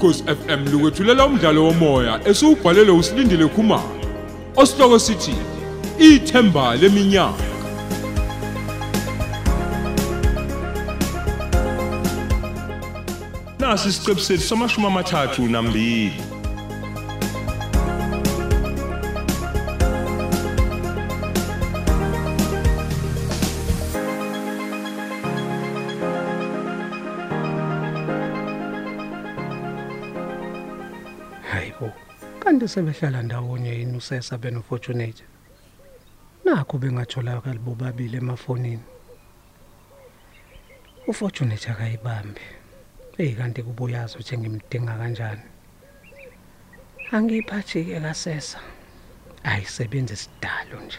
ukhosi FM lukwethulela umdlalo womoya esiubhalelwe usilindile Khumalo osihloko sithi ithemba leminyaka. Nasi isiqebu sethu samashumi amathathu nambili. Sebehlala ndawonye yini usesa benofortunate nakho bengatholakali bobabili emafonini. Ufortunate akayibambi. Eyi kanti kubuyazi ukuthi ngimdinga kanjani? Angiphathi-ke kasesa. Ayisebenzi isidalo nje.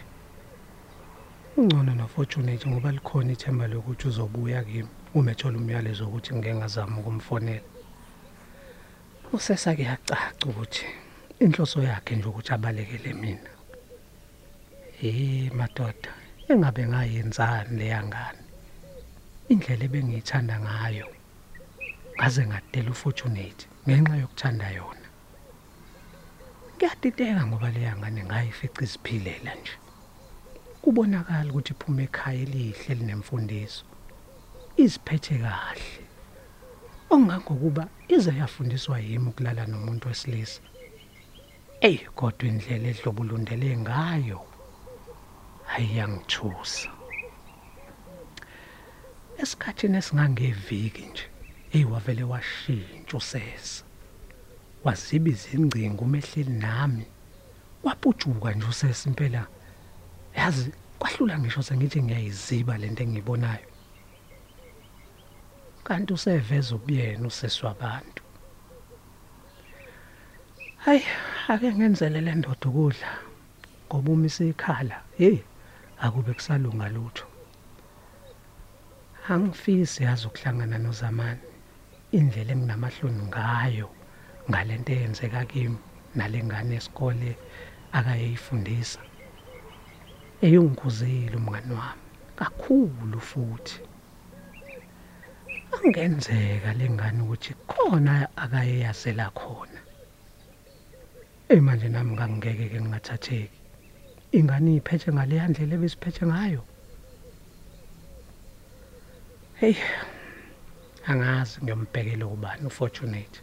Ungcono nofortunate ngoba likhona ithemba lokuthi uzobuya kimi uma ethola umyalezo wokuthi ngeke ngazama ukumfonela. Usesa kuyacaca ukuthi inhloso yakhe nje ukuthi abalekele mina. Eh madoda engabe ngayenzani leyangane indlela ebengiyithanda ngayo ngaze ngadela ufortunate ngenxa yokuthanda yona. Kuyadideka ngoba leyangane ngayifica iziphilela nje. Kubonakala ukuthi iphuma ekhaya elihle elinemfundiso iziphethe kahle. Ongangokuba ize yafundiswa yimi ukulala nomuntu wesilisa. Ey kodwa indlela edlobulundele ngayo ayiyangithusa esikhathini esingangeviki nje ey wavele washintsha usesa. Waziba izingcingo umehleli nami. Wapujuka nje usesa impela. Yazi kwahlula ngisho sengithi ngiyayiziba lento engiyibonayo. Kanti useveza ubuyena usesi wabantu hayi ake ngenzele le ndoda ukudla ngoba uma isikhala hey akube kusalunga lutho. Angifisi yazi ukuhlangana nozamani indlela enginamahloni ngayo ngalento eyenzeka kimi nalengane esikole akayeyifundisa. Eyongikuzile umngani wami kakhulu futhi. Angenzeka lengane ukuthi khona akayeyazela khona. Hey manje nami ngangeke ke ngingathatheki. Ingane iphethe ngale ndlela ebesiphethe ngayo? Hey angazi ngiyombhekela ubani ufortunate.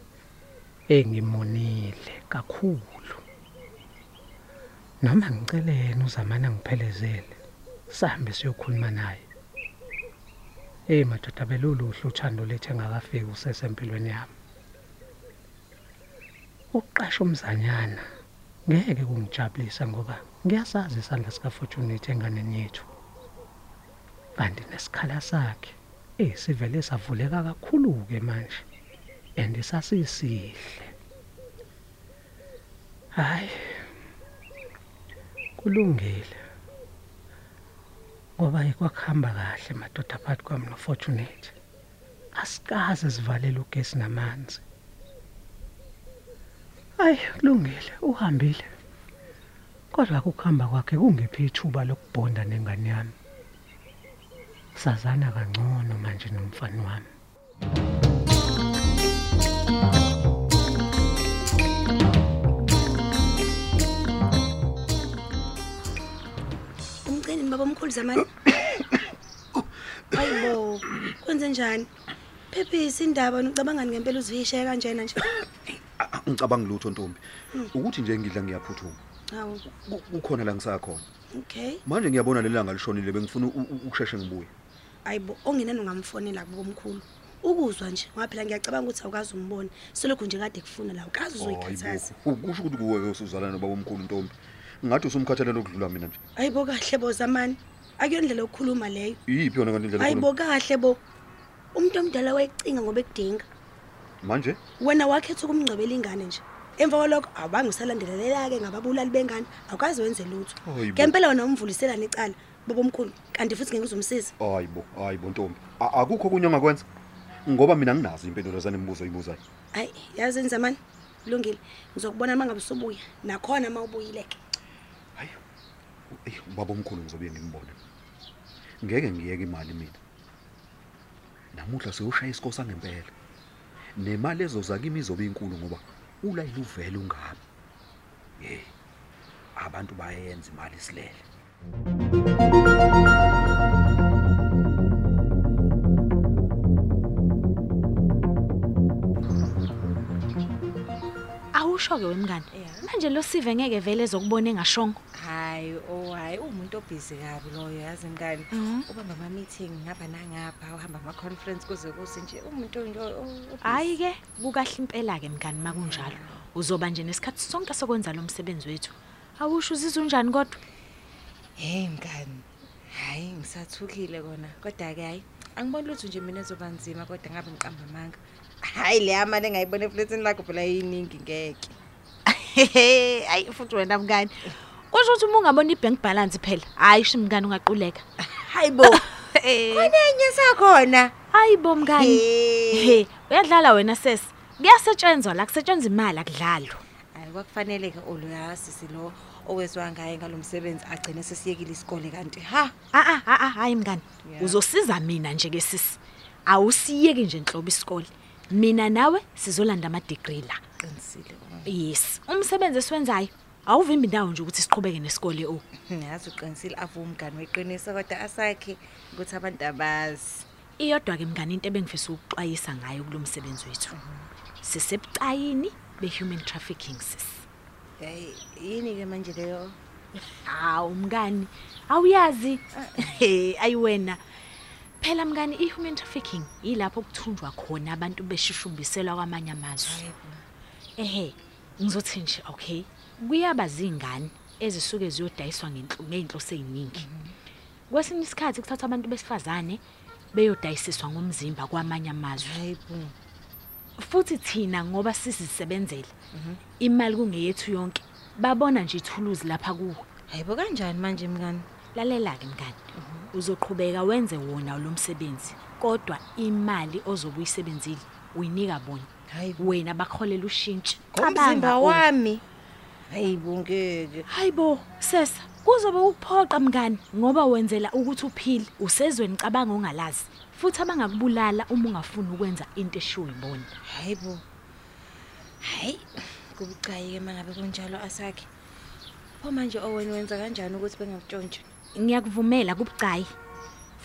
Engimonile kakhulu. Noma ngicelene uzamana ngiphelezele sihambe siyokhuluma naye. Hey madoda beluluhle uthando lethe engakafiki usesempilweni yami. Uqasha umzanyana ngeke kungijabulisa ngoba ngiyasazi isandla sikafortunate enganeni yethu. Kanti nesikhala sakhe eh sivele savuleka kakhulu ke manje and sasisihle. Hayi kulungile ngoba ikwakuhamba kahle madoda phakathi kwami nofortunate asikaze sivalele ugesi namanzi. Hayi kulungile uhambile. Kodwa ukuhamba kwakhe kungephi ithuba lokubonda nengane yami? Sazana kangcono manje nomfana wami. Umcini baba omkhulu zamani. Hayibo kwenze njani phephisa indaba nocabangani ngempela uzivisheke kanjena nje. Ngicabanga lutho ntombi. Ukuthi nje ngidla ngiyaphuthuma. Hawu. Ku- kukhona la ngisakhona okay. Manje ngiyabona lelanga lishonile bengifuna u- u- ukusheshe ngibuye. Hayibo ongenani ungamfonela kubo omkhulu ukuzwa nje ngoba phela ngiyacabanga ukuthi awukazi umbone. Selokhu nje kade kufuna la ukazi uzoyikhathaza. Hayibo, kusho ukuthi kuwe usuzalana nobaba omkhulu ntombi. Ngathi usumkhathalela okudlula mina nje. Hayibo kahle bo zamani. Akuyondlela yokukhuluma leyo. Iyiphi yona kanti indlela hayibo yokukhuluma? kahle bo. Umuntu omdala wayecinga ngoba ekudinga. Manje? Wena wakhetha ukumngcwebela ingane nje. Emva kwalokho awubange usalandelela-ke ngababulali bengane. Awukazi wenze lutho. Hayibo. ngempela wena umvuliselana icala baba omkhulu. Kanti futhi ngeke uzomsiza. Hayibo hayibo ntombi. A- akukho okunye ongakwenza? Ngoba mina nginazo impendulo zanemibuzo oyibuzayo hayi. Yazi nzamani kulungile. Ngizokubona uma ngabe usubuya nakhona uma ubuyile-ke. Hayi eyi ubaba omkhulu ngizobuye ngimbone. Ngeke ngiyeke imali mina. Namuhla sewushaya isikhosi angempela nemali ezoza kimi izobe inkulu ngoba ulayile uvele ungami hey abantu bayenza imali silele. Awusho-ke wemngane manje lo sive ngeke vele ezokubona engashongo. Hayi oh hayi umuntu obhizi kabi loyo yazi mngani? Mhm. ubamba ama-meeting ngapha nangapha uhamba ama-conference kuze kuse nje umuntu nje o- o- hhayi-ke kukahle impela-ke mngani ma kunjalo. Uzoba nje nesikhathi sonke sokwenza lo msebenzi wethu. Awusho uzizwe unjani kodwa? Hey mngani. Hayi ngisathukile kona. Kodwa-ke hayi angiboni lutho nje mina ezoba nzima kodwa ngabe ngiqamba amanga. Hayi leya mali engayibona efletini lakho phela yiningi ngeke. Hayi futhi wena mngani. Kusho ukuthi uma ungabona i-bank balance phela hhayi shi mngani ungaquleka. Hayi bo. Konenye sakhona. Hayi bo mngani. He. he uyadlala wena sesi kuyasetshenzwa la kusetshenzwa imali akudlalwa. Hayi kwakufanele-ke oloyasisi lo owezwa ngaye ngalo msebenzi agcine sesiyekile isikole kanti ha? A-a a hayi mngani. Yeah. uzosiza mina nje-ke sisi awusiyeki nje nhlobo isikole. Mina nawe sizolanda amadigri la. Qinisile yes. Umsebenzi esiwenzayo awuvimbi indawo nje ukuthi siqhubeke nesikole o. Yazi uqinisile avu umngani weqiniso kodwa asakhe ukuthi abantu abazi. Iyodwa-ke mngani into ebengifisa ukuxwayisa ngayo kulo msebenzi wethu. Sisebucayini be-human trafficking sis. Hayi yini-ke manje leyo? Hawu mngani awuyazi. He ayiwena phela mngani i-human trafficking yilapho kuthunjwa khona abantu beshishumbiselwa kwamanye amazwe. Ehe ngizothi nje okay kuyaba zingane ezisuke ziyodayiswa ngenhlu- ngey'nhloso ey'ningi. Kwesinye isikhathi kuthatha abantu besifazane beyodayisiswa ngomzimba kwamanye amazwe. Hayi bo. Futhi thina ngoba sizisebenzela imali kungeyethu yonke babona nje ithuluzi lapha kuwe. Hayi bo kanjani manje mngani? Lalela-ke mngani. Uzoqhubeka wenze wona lo msebenzi kodwa imali ozobe uyisebenzile uyinika bona. Hayi bo. Wena bakholela ushintshi umzimba wami. hayi bo ngeke. Hayi bo sesa kuzobe ukuphoqa mngani ngoba wenzela ukuthi uphile usezweni cabanga ongalazi futhi abangakubulala uma ungafuni ukwenza into eshiwo yibona. Hayi bo. Hayi kubucayi-ke uma ngabe kunjalo asakhe. Pho manje owena wenza kanjani ukuthi bengakuntshontshe ngiyakuvumela kubucayi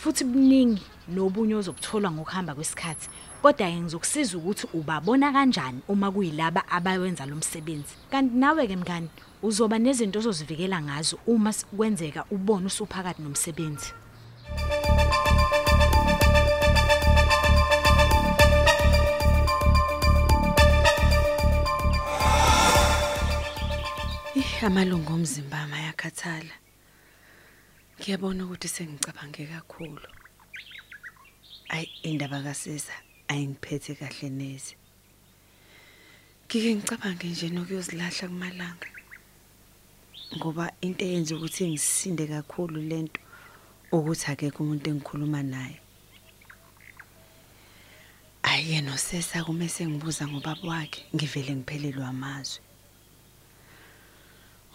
futhi buningi nobunye ozokutholwa ngokuhamba kwesikhathi. Kodwa-ke ngizokusiza ukuthi ubabona kanjani uma kuyilaba abawenza lo msebenzi. Kanti nawe-ke mngani uzoba nezinto ozozivikela ngazo uma kwenzeka ubone usuphakathi nomsebenzi. Amalungu omzimba ami ayakhathala. Ngiyabona ukuthi sengicabange kakhulu. Ay indaba kasisa ayingiphethe kahle neze. Ngike ngicabange nje nokuyozilahla kumalanga. Ngoba into eyenza ukuthi ngisinde kakhulu lento ukuthi akekho umuntu engikhuluma naye. Ayena osesa kume sengibuza ngobaba wakhe ngivele ngiphelelwe amazwi.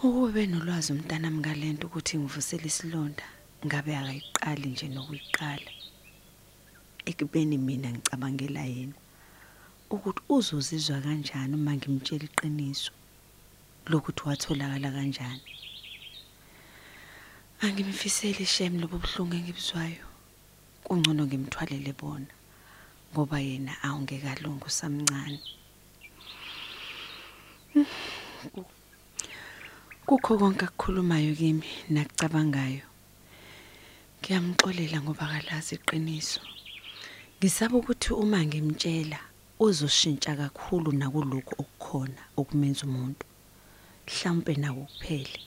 Ukube nolwazi umntanami ngalento ukuthi ngivusele isilonda ngabe akayiqali nje nokuyiqala. Ekubeni mina ngicabangela yena ukuthi uzozizwa kanjani uma ngimtshela iqiniso lokuthi watholakala kanjani. Angimfiseli shem lobo buhlungu engibuzwayo. Kungcono ngimthwalele bona ngoba yena awungekalungu samncane. Kukho konke akukhulumayo kimi nakucabangayo. Ngiyamxolela ngoba kalazi iqiniso. Ngisaba ukuthi uma ngimtshela uzoshintsha kakhulu nakulokho okukhona okumenza umuntu. Mhlawumbe naku kuphele.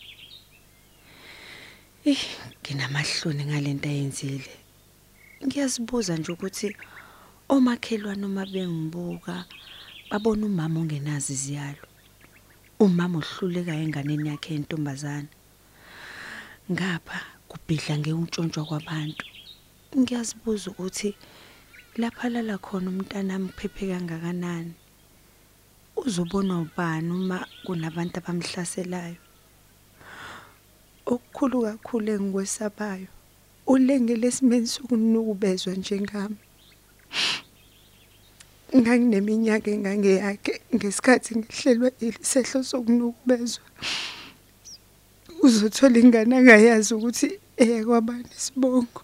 Eh, nginamahloni ngalento ayenzile. Ngiyazibuza nje ukuthi omakhelwane uma bengibuka babona umama ongenazi iziyalo. Umama ohluleka enganeni yakhe yentombazana ngapha kubhidla ngeuntshontsho kwabantu. Ngiyazibuza ukuthi lapha lala khona umntanami kuphephe kangakanani? Uzobona ubani uma kunabantu abamhlaselayo? Okukhulu kakhulu engikwesabayo ulengele esimeni sokunukubezwa njengami. Ngangineminyaka engangeyakhe ngesikhathi ngihlelwe ilisehlo sokunukubezwa. Uzothola ingane angayazi ukuthi eyakwabani isibongo.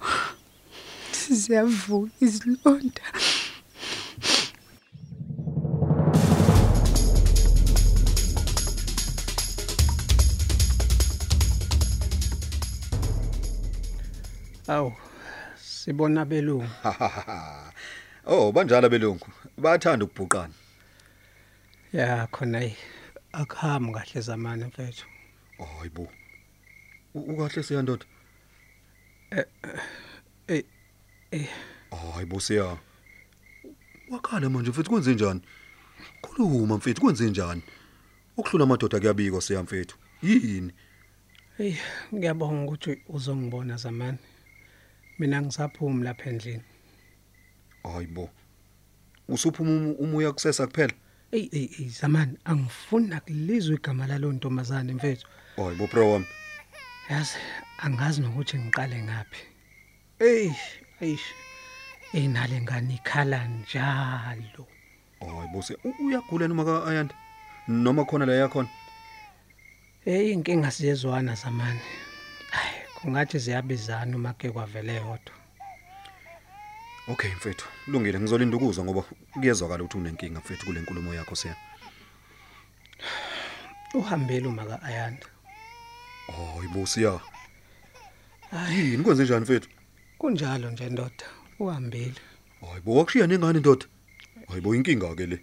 Siyavuka izilonda. Awu sibona belungu. oh banjalo belungu bayathanda ukubhuqana. Ya khona yi akuhambi kahle zamani mfethu. Hayibo ukahle siyandoda eh eh hayibo siya. Wakhala manje mfethu kwenze njani? Khuluma mfethu kwenze njani? Ukuhlula amadoda kuyabikwa siya mfethu. Yini? Hey ngiyabonga ukuthi uzongibona zamani. Mina ngisaphumi lapha endlini hayibo usuphuma um- umoya kusesa kuphela? Ey ey ey zamani angifuni nakulizwe igama lalo ntombazane mfethu. Hayibo bro wami. Yazi angazi nokuthi ngiqale ngapi ey eish enale ngane ikhala njalo. Hayibo siya u- uyagula noma ka ayanda? Noma khona la yakhona? Hey inkinga siyezwana zamani. Hayi kungathi ziyabizana uma ke kwavele yodwa. Okay mfethu. Kulungile ngizolinda ukuzwa ngoba kuyezwakala ukuthi unenkinga mfethu kule nkulumo yakho siya. Uhambele uma ka ayanda. Hayibo siya. Yini kwenze njani mfethu? Kunjalo nje ndoda. Uhambile hayibo wakushiya nengane ndoda. Hayibo inkinga ke le.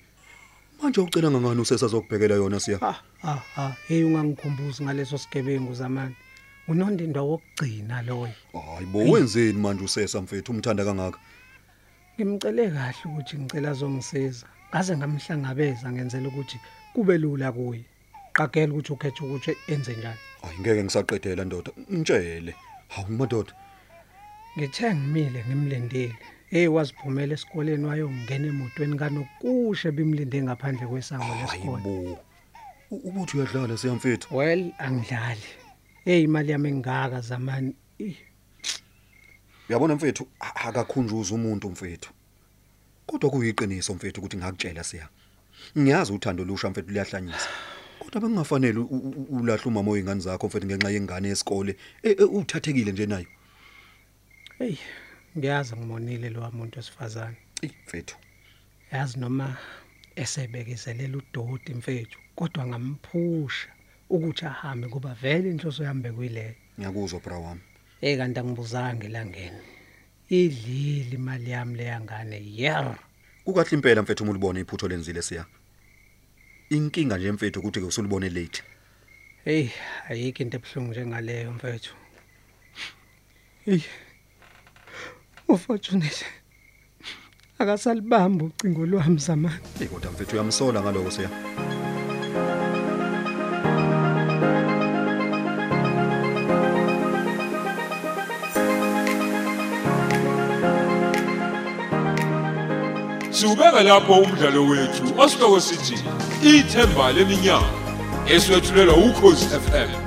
Manje ucela ngangani usesa zokubhekela yona siya? Ha ha ha. Hey ungangikhumbuzi ngaleso sigebengu zamani. Unondindwa wokugcina loyo. Hayibo wenzeni manje usesa mfethu? Umthanda kangaka? Ngimcele kahle ukuthi ngicela azongisiza. Ngaze ngamhlangabeza ngenzela ukuthi kube lula kuye. Qagela ukuthi ukhethe ukuthi enze njani. Hayi ngeke ngisaqedela ndoda. Ngitshele hawu madoda. Ngithe ngimile ngimlindile hey waziphumela esikoleni wayongena emotweni kanokushe bimlinde ngaphandle kwesango lesikole. ubuthi uyadlala siya mfethu well angidlali. Hey imali yami engaka zamani. Uyabona mfethu a- akakhunjuza umuntu mfethu. Kodwa kuyiqiniso mfethu ukuthi ngakutshela siya. Ngiyazi uthando lusha mfethu liyahlanyisa kodwa bengingafanele u- u- u- ulahle umama oyingane zakho mfethu ngenxa yengane yesikole. E- e- uthathekile nje nayo. Hey ngiyazi ngimonile lo muntu wesifazane. Ey mfethu. Yazi noma esebekezelela udoti mfethu kodwa ngamphusha ukuthi ahambe kuba vele inhloso yambe kuyileyo ngiyakuzwa bra wami. Hey kanti angibuzanga elangeni. Idlile imali yami leyangane yer. Kukahle impela mfethu uma ulibona iphutho lenzile siya? Inkinga nje mfethu ukuthi ke usulibone late. Hey ayikho into ebuhlungu njengaleyo mfethu. Hey ufortunate. Akasalibamba ucingo lwami zamani. Ey kodwa mfethu uyamsola ngaloko siya. Siubeka lapho umdlalo wethu osihloko sithi ithemba leminyaka eswetshulelwa ukhozi FM